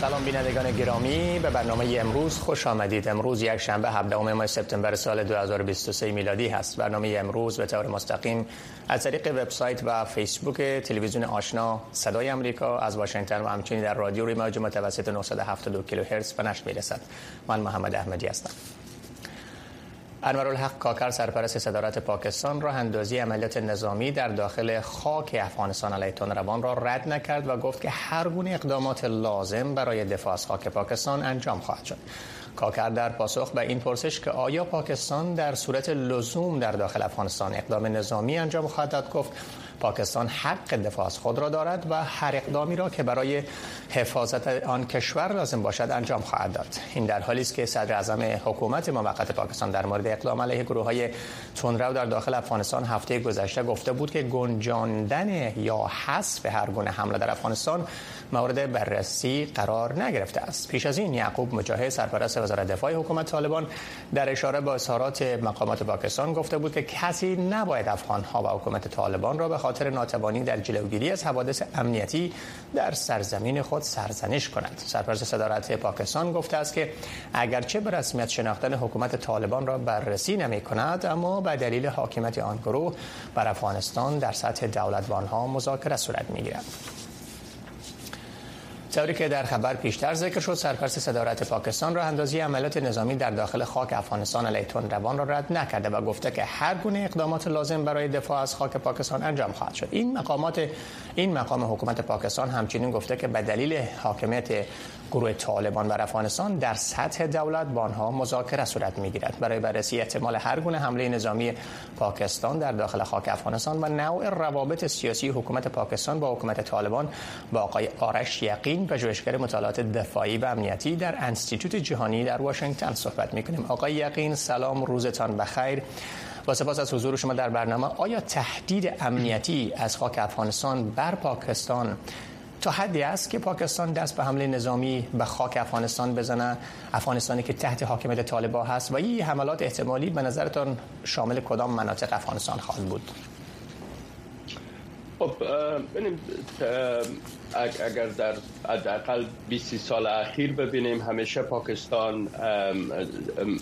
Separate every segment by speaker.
Speaker 1: سلام بینندگان گرامی. به برنامه امروز خوش آمدید. امروز یک شنبه 17 ماه سپتامبر سال 2023 میلادی هست. برنامه امروز به طور مستقیم از طریق وبسایت و فیسبوک تلویزیون آشنا صدای امریکا از واشنگتن و همچنین در رادیو روی موج متوسط 972 کیلوهرتز به نشر می‌رسد. من محمد احمدی هستم. انورالحق کاکر سرپرست صدارت پاکستان راه اندازی عملیات نظامی در داخل خاک افغانستان علیه روان را رد نکرد و گفت که هر گونه اقدامات لازم برای دفاع از خاک پاکستان انجام خواهد شد. کاکر در پاسخ به این پرسش که آیا پاکستان در صورت لزوم در داخل افغانستان اقدام نظامی انجام خواهد داد گفت پاکستان حق دفاع از خود را دارد و هر اقدامی را که برای حفاظت آن کشور لازم باشد انجام خواهد داد. این در حالی است که صدر اعظم حکومت موقت پاکستان در مورد اقدام علیه گروه های تندرو در داخل افغانستان هفته گذشته گفته بود که گنجاندن یا حذف هر گونه حمله در افغانستان مورد بررسی قرار نگرفته است. پیش از این یعقوب مجاهد سرپرست وزارت دفاع حکومت طالبان در اشاره به اظهارات مقامات پاکستان گفته بود که کسی نباید افغان ها و حکومت طالبان را به خاطر ناتوانی در جلوگیری از حوادث امنیتی در سرزمین خود سرزنش کند سرپرست صدارت پاکستان گفته است که اگرچه به رسمیت شناختن حکومت طالبان را بررسی نمی کند اما به دلیل حاکمیت آن گروه بر افغانستان در سطح دولتوان ها مذاکره صورت می گیرد. طوری که در خبر پیشتر ذکر شد سرپرست صدارت پاکستان را اندازی عملیات نظامی در داخل خاک افغانستان علیه روان را رد نکرده و گفته که هر گونه اقدامات لازم برای دفاع از خاک پاکستان انجام خواهد شد. این مقامات این مقام حکومت پاکستان همچنین گفته که به دلیل حاکمیت گروه طالبان بر افغانستان در سطح دولت با آنها مذاکره صورت می‌گیرد. برای بررسی احتمال هر گونه حمله نظامی پاکستان در داخل خاک افغانستان و نوع روابط سیاسی حکومت پاکستان با حکومت طالبان با آقای آرش یقین پژوهشگر مطالعات دفاعی و امنیتی در انستیتوت جهانی در واشنگتن صحبت می‌کنیم. آقای یقین سلام روزتان بخیر. با سپاس از حضور شما در برنامه. آیا تهدید امنیتی از خاک افغانستان بر پاکستان تا حدی است که پاکستان دست به حمله نظامی به خاک افغانستان بزنه افغانستانی که تحت حاکمیت طالبان هست و این حملات احتمالی به نظرتان شامل کدام مناطق افغانستان خواهد بود؟
Speaker 2: خب اگر در حداقل 20 سال اخیر ببینیم همیشه پاکستان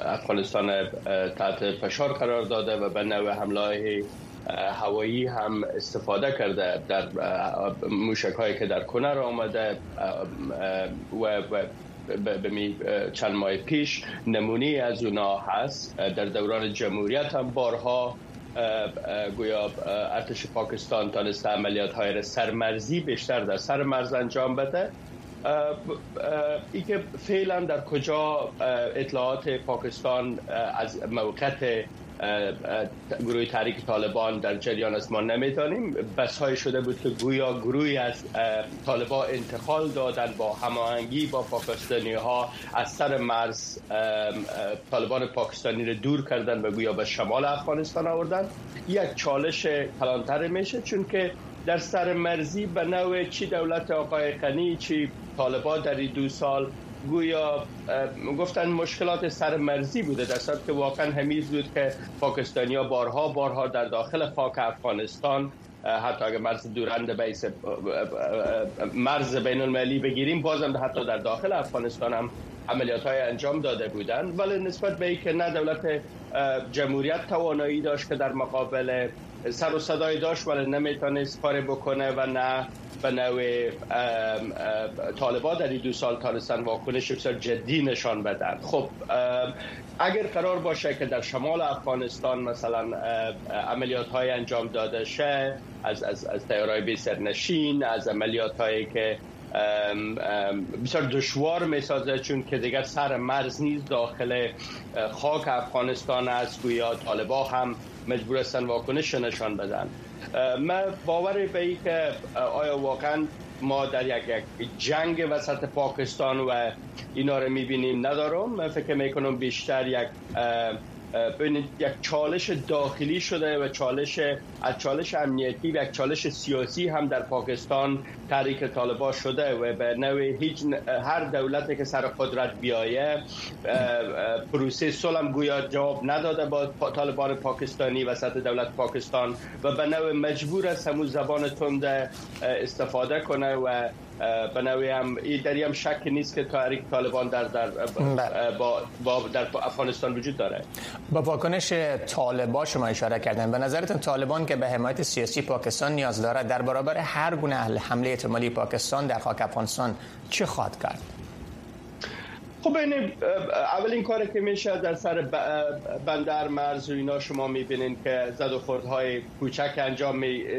Speaker 2: افغانستان تحت فشار قرار داده و به نوع حمله هوایی هم استفاده کرده در موشک هایی که در کنر آمده و چند ماه پیش نمونی از اونا هست. در دوران جمهوریت هم بارها گویا ارتش پاکستان تانسته عملیات های سرمرزی بیشتر در سرمرز انجام بده. ای که فعلا در کجا اطلاعات پاکستان از موقعیت گروه تحریک طالبان در جریان است. ما نمی‌تونیم بس های شده بود که گویا گروهی از طالبان انتقال دادن با هماهنگی با پاکستانی ها از سر مرز طالبان پاکستانی رو دور کردن و گویا به شمال افغانستان آوردن. یک چالش کلانتر میشه چون که در سر مرزی به نوع چی دولت آقای قنی چی طالبان در این دو سال گویا گفتن مشکلات سرمرزی بوده. در صورت که واقعا همیز بود که پاکستانیا بارها بارها در داخل خاک افغانستان حتی اگر مرز دورند بیس مرز بین المللی بگیریم بازم حتی در داخل افغانستان هم عملیات های انجام داده بودن. ولی نسبت به که نه دولت جمهوریت توانایی داشت که در مقابل سر و صدای داشت ولی نمی‌تونست کاری بکنه و نه به نوع طالبا در این دو سال تانستن واکنش بسیار جدی نشان بدن. خب اگر قرار باشه که در شمال افغانستان مثلا عملیات های انجام داده شه از, از, از تیارای بی سرنشین از عملیات هایی که بسیار دشوار می‌سازه چون که دیگر سر مرز نیز داخل خاک افغانستان است گویا طالبا هم مجبور هستن واکنش نشان بدن. من باور به ای که آیا واقعا ما در یک, یک جنگ وسط پاکستان و اینا رو می‌بینیم؟ ندارم. من فکر می‌کنم بیشتر یک ببینید یک چالش داخلی شده و چالش از چالش امنیتی و یک چالش سیاسی هم در پاکستان تحریک طالبان شده و به نوع هیچ هر دولتی که سر قدرت بیایه پروسه صلح گویا جواب نداده با طالبان پاکستانی وسط دولت پاکستان و به نوع مجبور است همون زبان تند استفاده کنه و به نوعی هم دری هم شک نیست که تحریک طالبان در در بله. با, با در افغانستان وجود داره.
Speaker 1: با واکنش طالبان شما اشاره کردن. به نظرتون طالبان که به حمایت سیاسی پاکستان نیاز دارد در برابر هر گونه حمله احتمالی پاکستان در خاک افغانستان چه خواهد کرد؟
Speaker 2: خب این اولین کاری که میشه در سر بندر مرز و اینا شما می‌بینین که زد و خوردهای کوچک انجام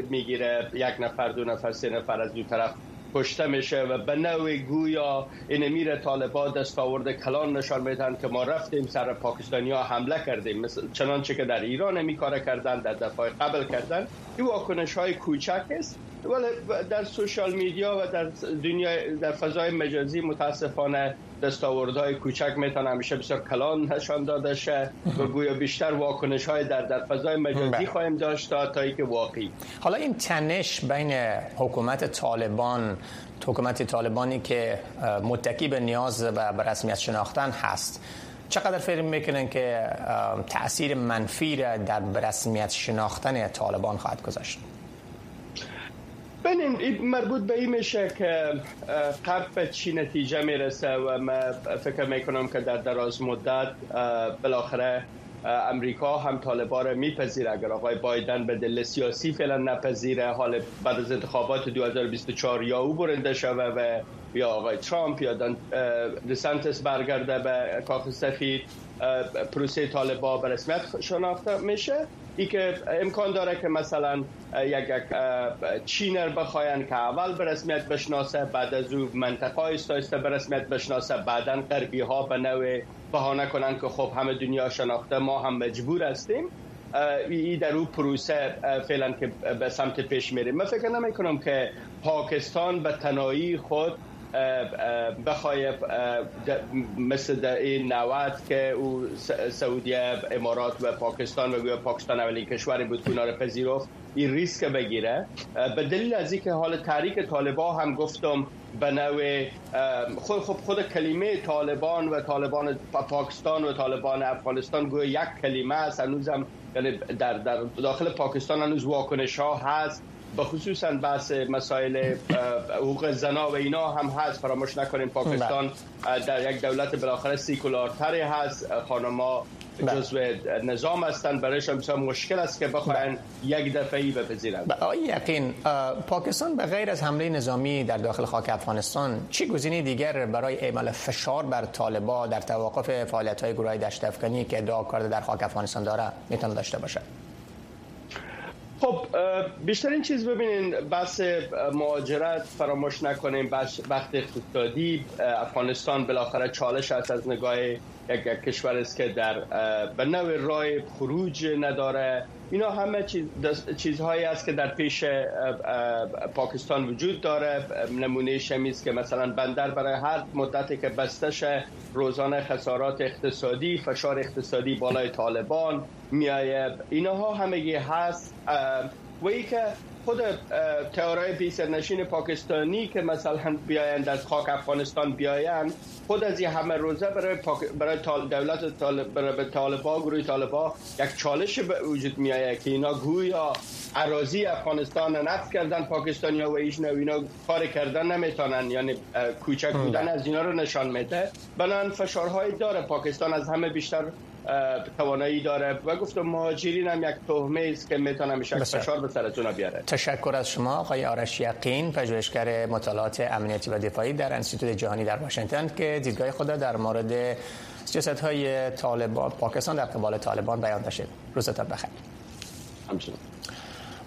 Speaker 2: می‌گیره. یک نفر دو نفر سه نفر از دو طرف کشته میشه و به نوع گویا این امیر طالبان دستاورد کلان نشان میدن که ما رفتیم سر پاکستانی ها حمله کردیم. مثل چنانچه که در ایران می کار کردن در دفعه قبل کردن. این واکنش های کوچک است. ولی در سوشال میدیا و در دنیا در فضای مجازی متاسفانه دستاوردهای کوچک می‌تونه همیشه بسیار کلان نشان داده شه و گویا بیشتر واکنش های در در فضای مجازی بله. خواهیم داشت تا که واقعی.
Speaker 1: حالا این تنش بین حکومت طالبان حکومت طالبانی که متکی به نیاز و به رسمیت شناختن هست. چقدر فکر می‌کنن که تاثیر منفی در رسمیت شناختن طالبان خواهد گذاشت؟
Speaker 2: ببینیم مربوط به این میشه که به چی نتیجه می‌رسه و من فکر می‌کنم که در دراز مدت بالاخره امریکا هم طالبان را میپذیره. اگر آقای بایدن به دل سیاسی فعلا نپذیره حال بعد از انتخابات 2024 یا او برنده شوه و یا آقای ترامپ یا دسانتس برگرده به کاخ سفید. پروسه طالبا به رسمیت شناخته میشه. ای که امکان داره که مثلا یک چینر بخواین که اول به رسمیت بشناسه بعد از او منطقه استایسته به رسمیت بشناسه بعدا غربی ها به نوع بهانه کنن که خب همه دنیا شناخته ما هم مجبور هستیم. ای در او پروسه فعلا که به سمت پیش میریم. من فکر نمی کنم که پاکستان به تنایی خود بخوای مثل در این نوات که او سعودیه امارات و پاکستان و پاکستان اولین کشوری بود که را پذیرفت این ریسک بگیره. به دلیل از اینکه حال تحریک طالبا هم گفتم به نوع خود خود, خود کلمه طالبان و طالبان پاکستان و طالبان افغانستان گویا یک کلمه است هنوزم یعنی در, در داخل پاکستان هنوز واکنش ها هست. به خصوصا بحث مسائل حقوق زنا و اینا هم هست فراموش نکنیم پاکستان بله. در یک دولت بالاخره سیکولارتری هست خانما بله. جزو نظام هستن برایشان بسیار مشکل است که بخواین بله. یک دفعی بپذیرند
Speaker 1: آقای یقین پاکستان به غیر از حمله نظامی در داخل خاک افغانستان چی گزینه دیگر برای اعمال فشار بر طالبا در توقف فعالیت های گروه دشت افغانی که ادعا کرده در خاک افغانستان داره می‌تونه داشته باشه
Speaker 2: خب بیشترین چیز ببینین بحث مهاجرت فراموش نکنیم وقت اقتصادی افغانستان بالاخره چالش است از نگاه یک کشور است که در به نوع راه خروج نداره. اینا همه چیز چیزهایی است که در پیش پاکستان وجود داره. نمونه شمیز که مثلا بندر برای هر مدتی که بسته روزانه خسارات اقتصادی فشار اقتصادی بالای طالبان میایه. اینها همگی هست. و ای که خود تئورای بی نشین پاکستانی که مثلا بیاین در خاک افغانستان بیاین خود از این همه روزه برای, برای دولت طالب برای طالبا گروه طالبا یک چالش به وجود میایه که اینا گویا اراضی افغانستان نفت کردن پاکستانی ها و ایش نو اینا کار کردن نمی‌تونن یعنی کوچک بودن از اینا رو نشان میده. بنان فشارهایی داره. پاکستان از همه بیشتر توانایی داره و گفتم مهاجرین هم یک تهمه است که می‌تونه میشه فشار به سرتون بیاره.
Speaker 1: تشکر از شما آقای آرش یقین پژوهشگر مطالعات امنیتی و دفاعی در انستیتوت جهانی در واشنگتن که دیدگاه خود در مورد سیاست های طالبان پاکستان در قبال طالبان بیان داشت روزتان بخیر. همچنین.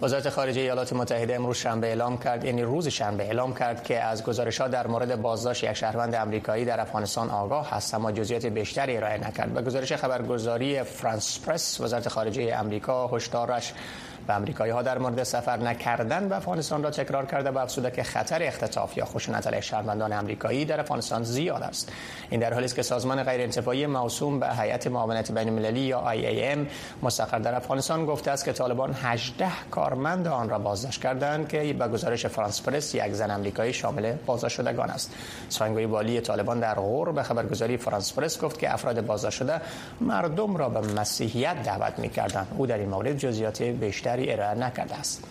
Speaker 1: وزارت خارجه ایالات متحده امروز شنبه اعلام کرد یعنی روز شنبه اعلام کرد که از گزارش ها در مورد بازداشت یک شهروند آمریکایی در افغانستان آگاه هست اما جزئیات بیشتری ارائه نکرد. به گزارش خبرگزاری فرانس پرس وزارت خارجه آمریکا هشدارش و امریکایی ها در مورد سفر نکردن به افغانستان را تکرار کرده و افزوده که خطر اختطاف یا خشونت علیه شهروندان امریکایی در افغانستان زیاد است. این در حالی است که سازمان غیر انتفاعی موسوم به هیئت معاونت بین المللی یا IAM مستقر در افغانستان گفته است که طالبان 18 کارمند آن را بازداشت کردند که به گزارش فرانس پرس یک زن امریکایی شامل بازداشت شدگان است. سخنگوی والی طالبان در غور به خبرگزاری فرانس پرس گفت که افراد بازداشت شده مردم را به مسیحیت دعوت می‌کردند. او در این مورد جزئیات بیشتر بیشتری ارائه نکرده است.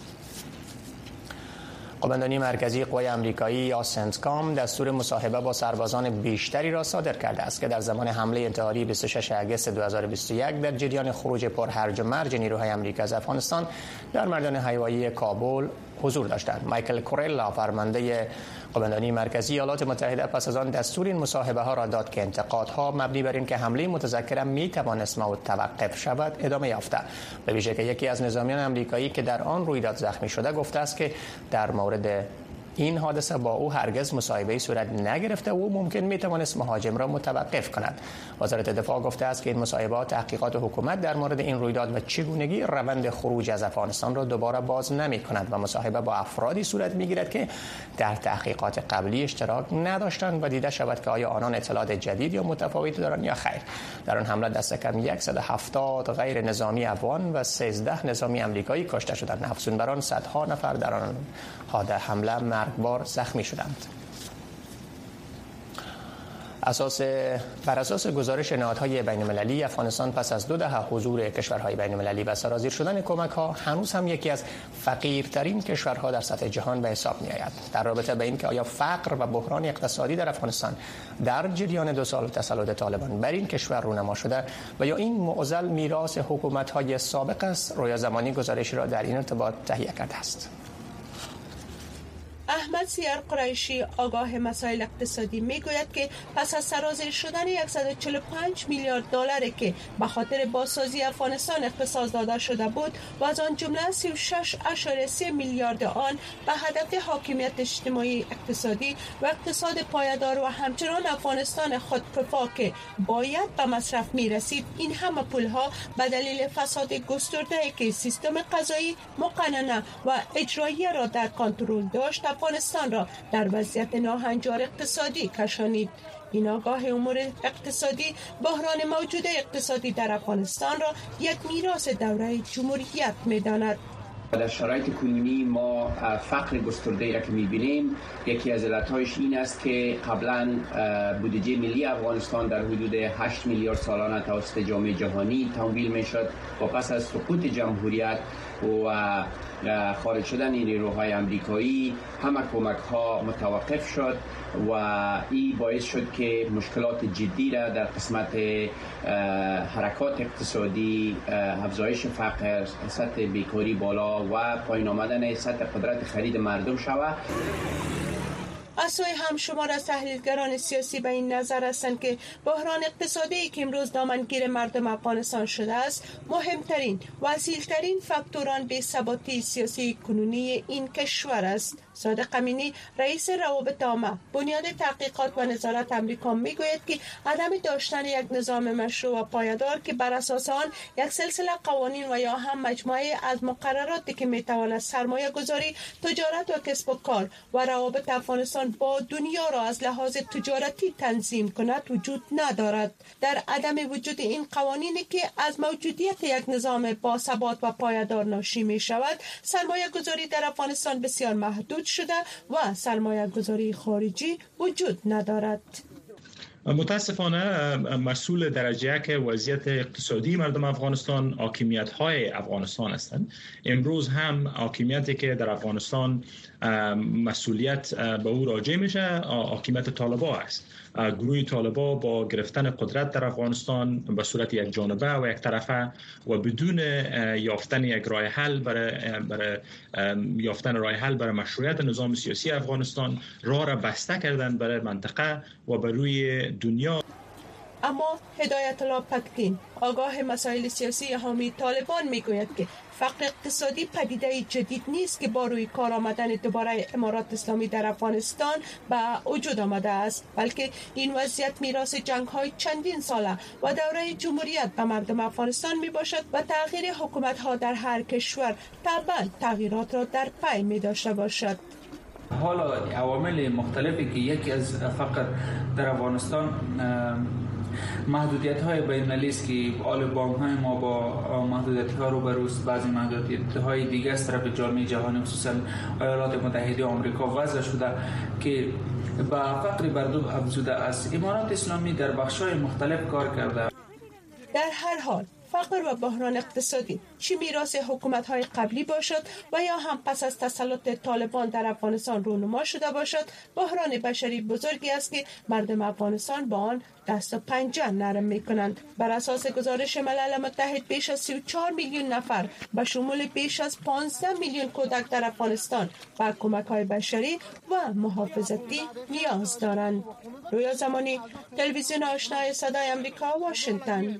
Speaker 1: قماندانی مرکزی قوای آمریکایی یا سنتکام دستور مصاحبه با سربازان بیشتری را صادر کرده است که در زمان حمله انتحاری 26 اگست 2021 در جریان خروج پر هرج و مرج نیروهای آمریکا از افغانستان در مردان هوایی کابل حضور داشتند مایکل کورلا فرمانده قماندانی مرکزی ایالات متحده پس از آن دستور این مصاحبه ها را داد که انتقادها مبنی بر اینکه حمله متذکره می توانست توقف شود ادامه یافته. به ویژه که یکی از نظامیان آمریکایی که در آن رویداد زخمی شده گفته است که در مورد این حادثه با او هرگز مصاحبه صورت نگرفته و او ممکن می توانست مهاجم را متوقف کند. وزارت دفاع گفته است که این مصاحبه تحقیقات حکومت در مورد این رویداد و چگونگی روند خروج از افغانستان را دوباره باز نمی کند و مصاحبه باافرادی صورت می گیرد که در تحقیقات قبلی اشتراک نداشتند و دیده شود که آیا آنان اطلاعات جدید یا متفاوتی دارند یا خیر. در آن حمله دست کم 170 غیر نظامی افغان و 13 نظامی آمریکایی کشته شدند. افزون بر آن صدها نفر در آن حمله مرگبار زخمی شدند. اساس بر اساس گزارش نهادهای بین المللی افغانستان پس از دو دهه حضور کشورهای بین المللی و سرازیر شدن کمک ها هنوز هم یکی از فقیرترین کشورها در سطح جهان به حساب می آید در رابطه به اینکه آیا فقر و بحران اقتصادی در افغانستان در جریان دو سال تسلط طالبان بر این کشور رونما شده و یا این معضل میراث حکومت های سابق است رویا زمانی گزارشی را در این ارتباط تهیه کرده است.
Speaker 3: احمد سیار قریشی آگاه مسائل اقتصادی می‌گوید که پس از سرازیر شدن 145 میلیارد دلار که به خاطر بازسازی افغانستان اختصاص داده شده بود و از آن جمله 36.3 میلیارد آن به هدف حاکمیت اجتماعی اقتصادی و اقتصاد پایدار و همچنان افغانستان خودکفا که باید به مصرف می رسید این همه پول ها به دلیل فساد گسترده که سیستم قضایی مقننه و اجرایی را در کنترل داشت افغانستان را در وضعیت ناهنجار اقتصادی کشانید. این آگاه امور اقتصادی بحران موجود اقتصادی در افغانستان را یک میراث دوره جمهوریت می‌داند.
Speaker 4: در شرایط کنونی ما فقر گسترده را که می‌بینیم یکی از علتهایش این است که قبلا بودجه ملی افغانستان در حدود 8 میلیارد سالانه توسط جامعه جهانی تمویل می‌شد. و پس از سقوط جمهوریت و خارج شدن این نیروهای امریکایی همه کمک ها متوقف شد و این باعث شد که مشکلات جدی را در قسمت حرکات اقتصادی افزایش فقر سطح بیکاری بالا و پایین آمدن سطح قدرت خرید مردم شود.
Speaker 3: از هم شمار از تحلیلگران سیاسی به این نظر هستند که بحران اقتصادی که امروز دامنگیر مردم افغانستان شده است مهمترین وسیلترین فاکتوران به ثباتی سیاسی کنونی این کشور است. صادق امینی رئیس روابط عامه. بنیاد تحقیقات و نظارت امریکا می‌گوید که عدم داشتن یک نظام مشروع و پایدار که بر اساس آن یک سلسله قوانین و یا هم مجموعه از مقرراتی که می‌تواند سرمایه گذاری تجارت و کسب و کار و روابط افغانستان با دنیا را از لحاظ تجارتی تنظیم کند وجود ندارد. در عدم وجود این قوانینی که از موجودیت یک نظام با ثبات و پایدار ناشی می شود سرمایه گذاری در افغانستان بسیار محدود شده و سرمایه گذاری خارجی وجود ندارد.
Speaker 5: متاسفانه مسئول درجه که وضعیت اقتصادی مردم افغانستان حاکمیت های افغانستان هستند. امروز هم حاکمیتی که در افغانستان مسئولیت به او راجع میشه حاکمیت طالبا است. گروه طالبا با گرفتن قدرت در افغانستان به صورت یک جانبه و یک طرفه و بدون یافتن یک راه حل برای, یافتن راه حل برای مشروعیت نظام سیاسی افغانستان راه را بسته کردن برای منطقه و بر روی دنیا
Speaker 3: اما هدایت الله پکتین آگاه مسائل سیاسی حامی طالبان می‌گوید که فقر اقتصادی پدیده جدید نیست که با روی کار آمدن دوباره امارات اسلامی در افغانستان به وجود آمده است بلکه این وضعیت میراث جنگ های چندین ساله و دوره جمهوریت به مردم افغانستان می باشد و تغییر حکومت ها در هر کشور طبعا تغییرات را در پی می داشته باشد.
Speaker 6: حالا عوامل مختلفی که یکی از فقط در افغانستان محدودیت های بین که آل بانک های ما با محدودیت ها رو بروز بعضی محدودیت های دیگه از طرف جامعه جهانی خصوصا ایالات متحده آمریکا وضع شده که با فقر بردوب افزوده است. امارات اسلامی در بخش های مختلف کار کرده
Speaker 3: در هر حال فقر و بحران اقتصادی. چی میراث حکومت های قبلی باشد و یا هم پس از تسلط طالبان در افغانستان رونما شده باشد؟ بحران بشری بزرگی است که مردم افغانستان با آن دست و پنجه نرم می کنند بر اساس گزارش ملل متحد بیش از 34 میلیون نفر به شمول بیش از 15 میلیون کودک در افغانستان به کمک های بشری و محافظتی نیاز دارند. رویا زمانی تلویزیون آشنای صدای امریکا واشنگتن.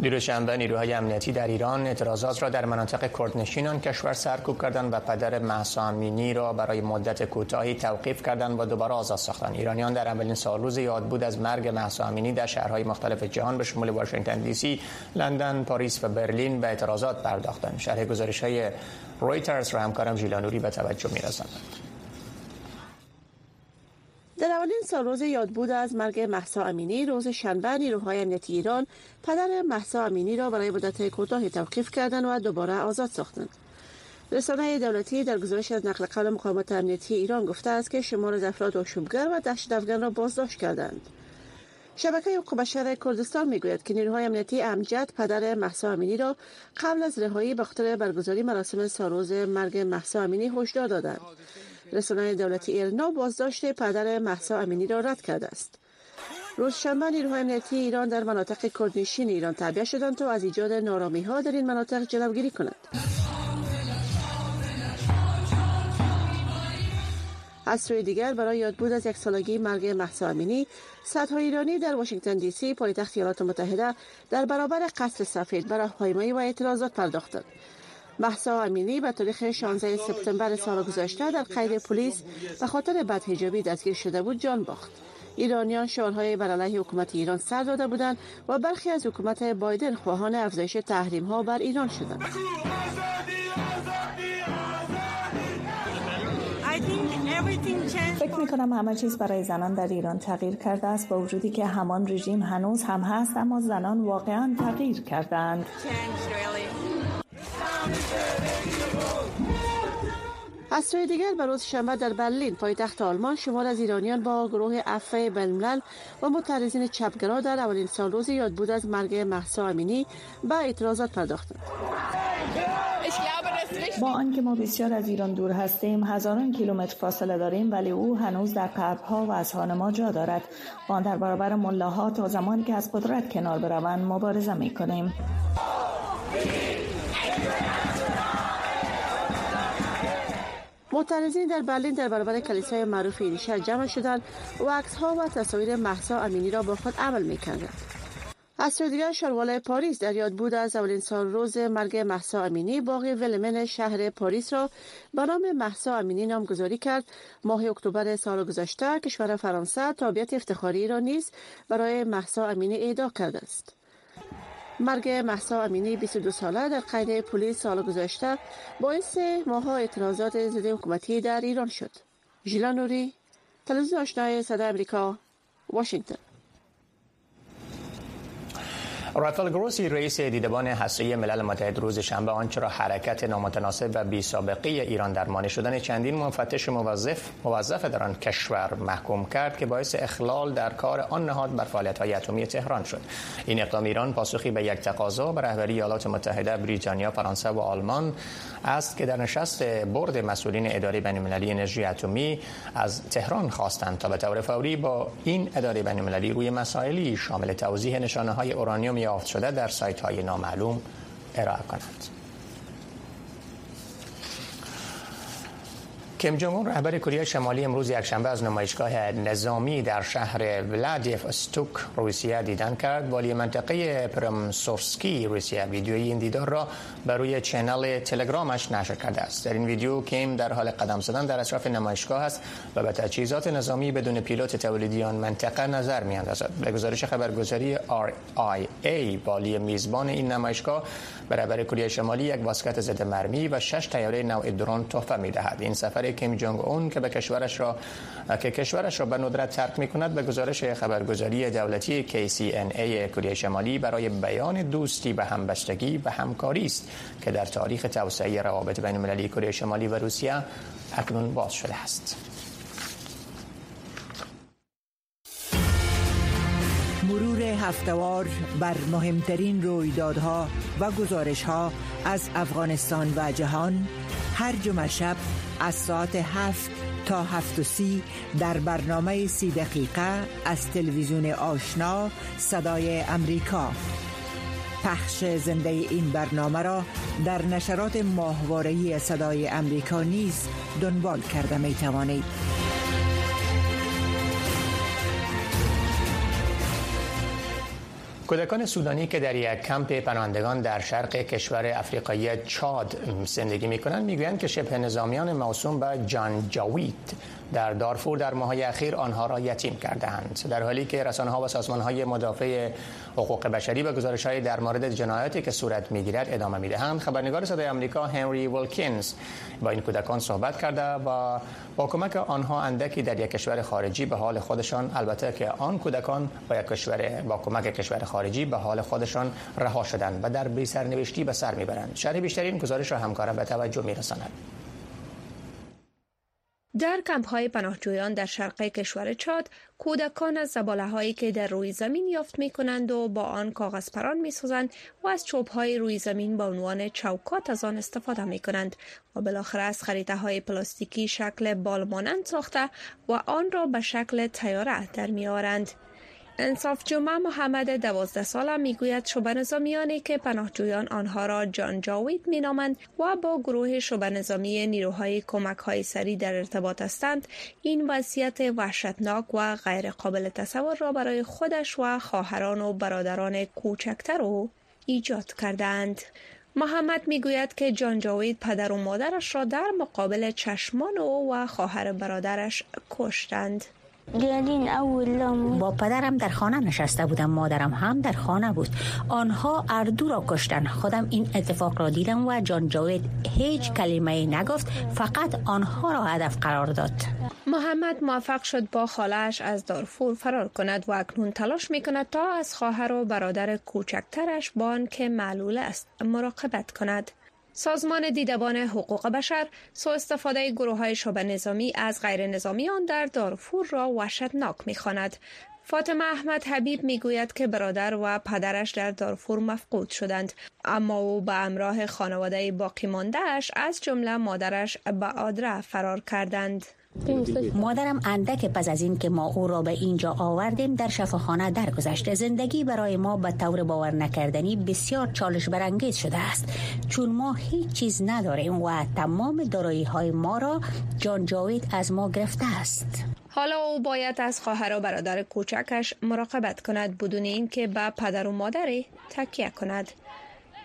Speaker 1: دیروز شنبه نیروهای امنیتی در ایران اعتراضات را در مناطق کردنشین آن کشور سرکوب کردند و پدر مهسا امینی را برای مدت کوتاهی توقیف کردند و دوباره آزاد ساختند. ایرانیان در اولین سال روز یاد بود از مرگ مهسا امینی در شهرهای مختلف جهان به شمول واشنگتن دی سی لندن پاریس و برلین به اعتراضات پرداختند. شرح گزارش های رویترز را همکارم ژیلانوری به توجه می‌رساند.
Speaker 7: در اولین سال روز یادبود از مرگ محسا امینی روز شنبه نیروهای امنیتی ایران پدر محسا امینی را برای مدت کوتاهی توقیف کردند و دوباره آزاد ساختند. رسانه دولتی در گزارش از نقل قول مقامات امنیتی ایران گفته است که شمار از افراد آشوبگر و دهشت را بازداشت کردند. شبکه حقوق بشر کردستان می‌گوید که نیروهای امنیتی امجد پدر محسا امینی را قبل از رهایی به خاطر برگزاری مراسم سالروز مرگ محسا امینی هشدار دادند. رسانه دولتی ایرنا بازداشت پدر محسا امینی را رد کرده است. روز شنبه نیروهای امنیتی ایران در مناطق کردنشین ایران تعبیه شدند تا از ایجاد نارامی ها در این مناطق جلوگیری کنند. از سوی دیگر برای یادبود از یک سالگی مرگ محسا امینی صدها ایرانی در واشنگتن دی سی پایتخت ایالات متحده در برابر قصر سفید برای پایمایی و اعتراضات پرداختند. محسا امینی به تاریخ 16 سپتامبر سال گذشته در قید پلیس به خاطر بدهجابی دستگیر شده بود جان باخت. ایرانیان شعارهای بر علیه حکومت ایران سر داده بودند و برخی از حکومت بایدن خواهان افزایش تحریم ها بر ایران شدند.
Speaker 8: فکر می کنم همه چیز برای زنان در ایران تغییر کرده است با وجودی که همان رژیم هنوز هم هست اما زنان واقعا تغییر کردند.
Speaker 7: از سوی دیگر به روز شنبه در برلین پایتخت آلمان شمار از ایرانیان با گروه افه بینالملل و مترزین چپگرا در اولین سال روز یاد بود از مرگ محسا امینی به اعتراضات پرداختند.
Speaker 8: با آنکه ما بسیار از ایران دور هستیم هزاران کیلومتر فاصله داریم ولی او هنوز در قلبها و اذهان ما جا دارد. ما در برابر ملاها تا زمانی که از قدرت کنار بروند مبارزه می کنیم
Speaker 7: معترضین در برلین در برابر کلیسای معروف این شهر جمع شدند و عکس ها و تصاویر محسا امینی را با خود عمل می کردند. از سوی دیگر شروال پاریس در یاد بود از اولین سال روز مرگ محسا امینی باغ ولمن شهر پاریس را به نام محسا امینی نامگذاری کرد ماه اکتبر سال گذشته کشور فرانسه تابعیت افتخاری را نیز برای محسا امینی اعدا کرده است مرگ محسا امینی 22 ساله در قید پلیس سال گذشته باعث ماها اعتراضات ضد حکومتی در ایران شد. ژیلا نوری، تلویزیون آشنای صدای آمریکا، واشنگتن.
Speaker 1: رافل گروسی رئیس دیدبان هسته‌ای ملل متحد روز شنبه آنچه را حرکت نامتناسب و بی سابقه ایران در مانع شدن چندین مفتش موظف موظف در آن کشور محکوم کرد که باعث اخلال در کار آن نهاد بر فعالیت‌های اتمی تهران شد. این اقدام ایران پاسخی به یک تقاضا به رهبری ایالات متحده بریتانیا فرانسه و آلمان است که در نشست برد مسئولین اداره بین‌المللی انرژی اتمی از تهران خواستند تا به طور فوری با این اداره بین‌المللی روی مسائلی شامل توضیح نشانه‌های اورانیوم یافت شده در سایت های نامعلوم ارائه کنند. کیم جونگ رهبر کره شمالی امروز یکشنبه از نمایشگاه نظامی در شهر ولادیف استوک روسیه دیدن کرد. والی منطقه پرمسورسکی روسیه. ویدیوی این دیدار را بر روی چنل تلگرامش نشر کرده است. در این ویدیو کیم در حال قدم زدن در اطراف نمایشگاه است و به تجهیزات نظامی بدون پیلوت تولیدی آن منطقه نظر میاندازد. به گزارش خبرگزاری RIA والی میزبان این نمایشگاه برابر کره شمالی یک واسکت ضد مرمی و شش تیاره نوع درون تحفه می‌دهد این سفر کیم جونگ اون که به کشورش را که کشورش را به ندرت ترک می کند به گزارش خبرگزاری دولتی KCNA کره شمالی برای بیان دوستی به همبستگی و همکاری است که در تاریخ توسعه روابط بین المللی کره شمالی و روسیه اکنون باز شده است.
Speaker 9: هفتوار بر مهمترین رویدادها و گزارشها از افغانستان و جهان هر جمعه شب از ساعت هفت تا هفت و سی در برنامه سی دقیقه از تلویزیون آشنا صدای امریکا پخش زنده این برنامه را در نشرات ماهوارهی صدای امریکا نیز دنبال کرده می توانید.
Speaker 1: کودکان سودانی که در یک کمپ پناهندگان در شرق کشور افریقایی چاد زندگی می کنند می‌گویند که شبه نظامیان موسوم به جان جاوید در دارفور در ماهای اخیر آنها را یتیم کردهاند. در حالی که رسانه ها و سازمان های مدافع حقوق بشری به گزارش های در مورد جنایاتی که صورت می‌گیرد ادامه می‌دهند خبرنگار صدای آمریکا هنری ولکینز با این کودکان صحبت کرده و با کمک آنها اندکی در یک کشور خارجی به حال خودشان البته که آن کودکان با یک کشور با کمک کشور خارجی به حال خودشان رها شدند و در بی سرنوشتی به سر می‌برند شرح بیشتری این گزارش را همکارم به توجه میرساند
Speaker 10: در کمپ های پناهجویان در شرق کشور چاد کودکان از زباله هایی که در روی زمین یافت می کنند و با آن کاغذ پران می سازند و از چوب های روی زمین با عنوان چوکات از آن استفاده می کنند و بالاخره از خریطه های پلاستیکی شکل بالمانند ساخته و آن را به شکل تیاره در می آورند. انصاف جمعه محمد دوازده ساله می‌گوید شبه نظامیانی که پناهجویان آنها را جان جاوید مینامند و با گروه شبه نظامی نیروهای کمک های سری در ارتباط هستند. این وضعیت وحشتناک و غیر قابل تصور را برای خودش و خواهران و برادران کوچکتر او ایجاد کردند. محمد می‌گوید که جان جاوید پدر و مادرش را در مقابل چشمان او و خواهر برادرش کشتند.
Speaker 11: با پدرم در خانه نشسته بودم مادرم هم در خانه بود. آنها اردو را کشتن. خودم این اتفاق را دیدم و جان جاوید هیچ کلمه نگفت فقط آنها را هدف قرار داد.
Speaker 10: محمد موفق شد با خالش از دارفور فرار کند و اکنون تلاش می کند تا از خواهر و برادر کوچکترش با که معلول است مراقبت کند. سازمان دیدبان حقوق بشر سو استفاده گروه های شبه نظامی از غیر نظامیان در دارفور را وحشتناک می خاند. فاطمه احمد حبیب می‌گوید که برادر و پدرش در دارفور مفقود شدند. اما او به همراه خانواده باقی ماندهش از جمله مادرش به آدره فرار کردند.
Speaker 11: مادرم اندک پس از این که ما او را به اینجا آوردیم در شفاخانه درگذشت زندگی برای ما به طور باور نکردنی بسیار چالش برانگیز شده است. چون ما هیچ چیز نداریم و تمام دارایی های ما را جان جاوید از ما گرفته است.
Speaker 10: حالا او باید از خواهر و برادر کوچکش مراقبت کند بدون اینکه به پدر و مادری تکیه کند.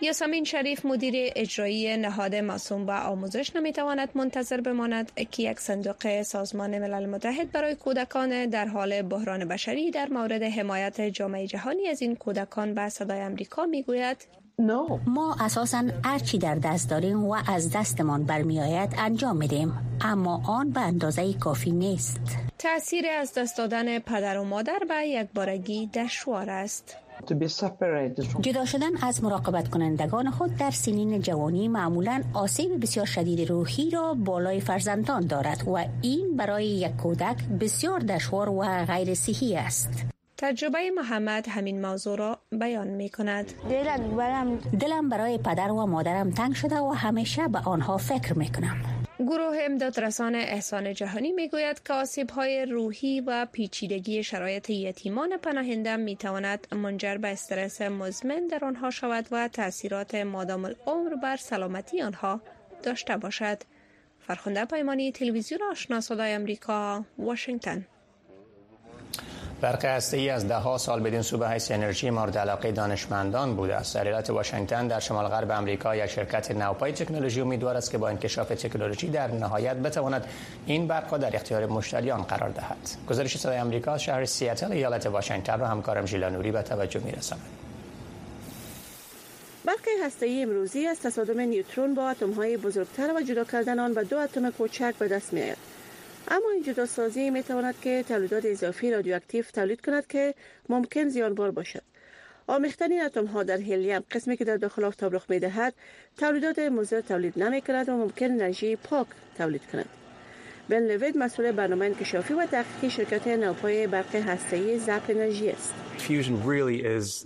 Speaker 10: یاسمین شریف مدیر اجرایی نهاد ماسوم و آموزش نمی‌تواند منتظر بماند که یک صندوق سازمان ملل متحد برای کودکان در حال بحران بشری در مورد حمایت جامعه جهانی از این کودکان به صدای امریکا می‌گوید.
Speaker 11: No. ما اساسا هرچی در دست داریم و از دستمان برمیآید انجام میدیم اما آن به اندازه کافی نیست.
Speaker 10: تاثیر از دست دادن پدر و مادر به یک بارگی دشوار است.
Speaker 11: جدا شدن از مراقبت کنندگان خود در سنین جوانی معمولا آسیب بسیار شدید روحی را بالای فرزندان دارد و این برای یک کودک بسیار دشوار و غیر صحی است.
Speaker 10: تجربه محمد همین موضوع را بیان می کند.
Speaker 11: دلم برای پدر و مادرم تنگ شده و همیشه به آنها فکر می کنم.
Speaker 10: گروه امدادرسان احسان جهانی می‌گوید که آسیب های روحی و پیچیدگی شرایط یتیمان پناهنده می تواند منجر به استرس مزمن در آنها شود و تاثیرات مادام العمر بر سلامتی آنها داشته باشد. فرخنده پیمانی تلویزیون آشنا صدای امریکا واشنگتن
Speaker 1: برق ای از ده ها سال بدین صوبه حیث انرژی مورد علاقه دانشمندان بوده است. در ایالت واشنگتن در شمال غرب آمریکا یک شرکت نوپای تکنولوژی امیدوار است که با انکشاف تکنولوژی در نهایت بتواند این برق در اختیار مشتریان قرار دهد. گزارش صدای آمریکا شهر سیاتل ایالت واشنگتن را همکارم ژیلا نوری به توجه می‌رساند.
Speaker 7: برخی هسته‌ای امروزی از تصادم نیوترون با های بزرگتر و جدا کردن آن به دو اتم کوچک به دست میآید. اما این جداسازی می تواند که تولیدات اضافی رادیواکتیو تولید کند که ممکن زیانبار باشد. آمیختن این اتم ها در هلیوم قسمی که در داخل آفتاب رخ می دهد تولیدات مضر تولید نمی کند و ممکن انرژی پاک تولید کند. بن لوید مسئول برنامه انکشافی و تحقیقی شرکت نوپای برق هسته‌ای زپ انرژی است.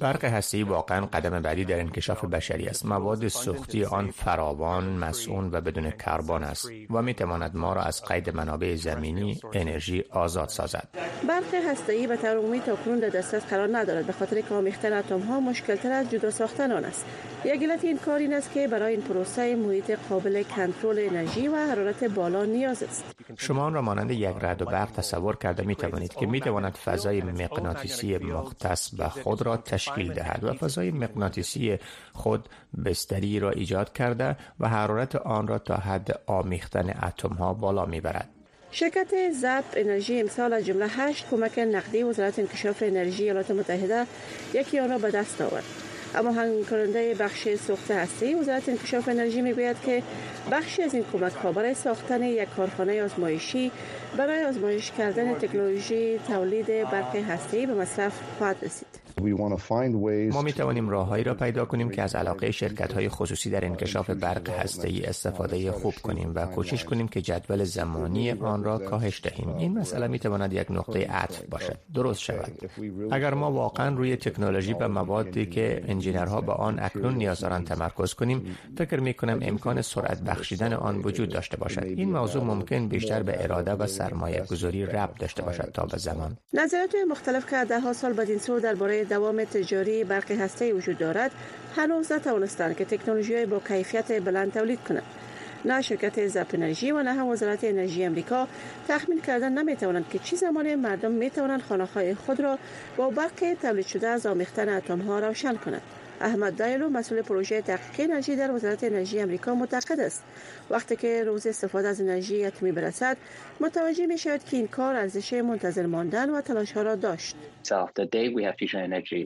Speaker 12: برق هسته‌ای واقعا قدم بعدی در انکشاف بشری است. مواد سوختی آن فراوان، مسئول و بدون کربن است و می تواند ما را از قید منابع زمینی انرژی آزاد سازد.
Speaker 7: برق هسته‌ای به طور عمومی تاکنون در دسترس قرار ندارد به خاطر که آمیختن اتم ها مشکل از جدا ساختن آن است. یک علت این کار این است که برای این پروسه محیط قابل کنترل انرژی و حرارت بالا نیاز است.
Speaker 12: شما آن را مانند یک رد و برق تصور کرده می توانید که می تواند فضای مغناطیسی مختص به خود را تشکیل دهد و فضای مغناطیسی خود بستری را ایجاد کرده و حرارت آن را تا حد آمیختن اتم ها بالا می برد.
Speaker 7: شرکت زپ انرژی امسال از جمله هشت کمک نقدی وزارت انکشاف انرژی ایالات متحده یکی آن را به دست آورد اما هنگ کننده بخش سوخت هستی وزارت انکشاف انرژی می‌گوید که بخشی از این کمک ها برای ساختن یک کارخانه آزمایشی برای آزمایش کردن تکنولوژی تولید برق هستی به مصرف خواهد رسید.
Speaker 12: ما می توانیم راههایی را پیدا کنیم که از علاقه شرکت های خصوصی در انکشاف برق ای استفاده خوب کنیم و کوشش کنیم که جدول زمانی آن را کاهش دهیم. این مسئله می تواند یک نقطه عطف باشد. درست شود. اگر ما واقعا روی تکنولوژی و موادی که انجینرها با آن اکنون نیاز دارند تمرکز کنیم فکر می کنم امکان سرعت بخشیدن آن وجود داشته باشد. این موضوع ممکن بیشتر به اراده و سرمایه گذاری ربط داشته باشد تا به زمان.
Speaker 7: نظرات مختلف که ده سال بعد سو درباره دوام تجاری برق هسته وجود دارد هنوز نتوانستند که تکنولوژی با کیفیت بلند تولید کنند. نه شرکت زپ انرژی و نه هم وزارت انرژی امریکا تخمین کردن نمی‌توانند که چی زمان مردم می‌توانند خانه خود را با برق تولید شده از آمیختن اتم ها روشن کنند. احمد دایلو مسئول پروژه تحقیق انرژی در وزارت انرژی امریکا معتقد است. وقتی که روز استفاده از انرژی اتمی برسد متوجه می شود که این کار ارزش منتظر ماندن و تلاش ها را داشت.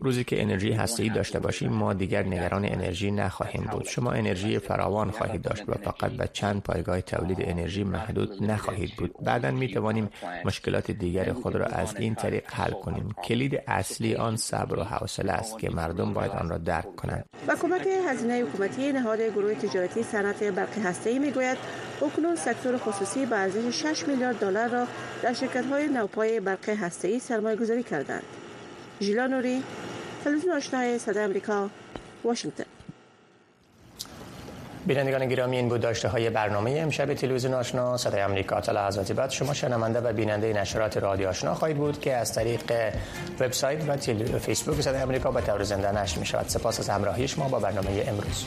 Speaker 12: روزی که انرژی هستی داشته باشیم ما دیگر نگران انرژی نخواهیم بود. شما انرژی فراوان خواهید داشت و فقط به چند پایگاه تولید انرژی محدود نخواهید بود. بعدا می توانیم مشکلات دیگر خود را از این طریق حل کنیم. کلید اصلی آن صبر و حوصله است که مردم باید آن را درک کنند.
Speaker 7: با کمک هزینه حکومتی نهاد گروه تجارتی صنعت برق هسته‌ای می‌گوید اکنون سکتور خصوصی به ارزش 6 میلیارد دلار را در شرکت های نوپای برق هسته‌ای سرمایه گذاری کردند. ژیلا نوری، تلویزیون آشنای صدای آمریکا، واشنگتن.
Speaker 12: بینندگان گرامی این بود داشته های برنامه امشب تلویزیون آشنا صدای آمریکا تا لحظات بعد شما شنونده و بیننده نشرات رادیو آشنا خواهید بود که از طریق وبسایت و فیسبوک صدای آمریکا به طور زنده نشر می شود سپاس از همراهی شما با برنامه امروز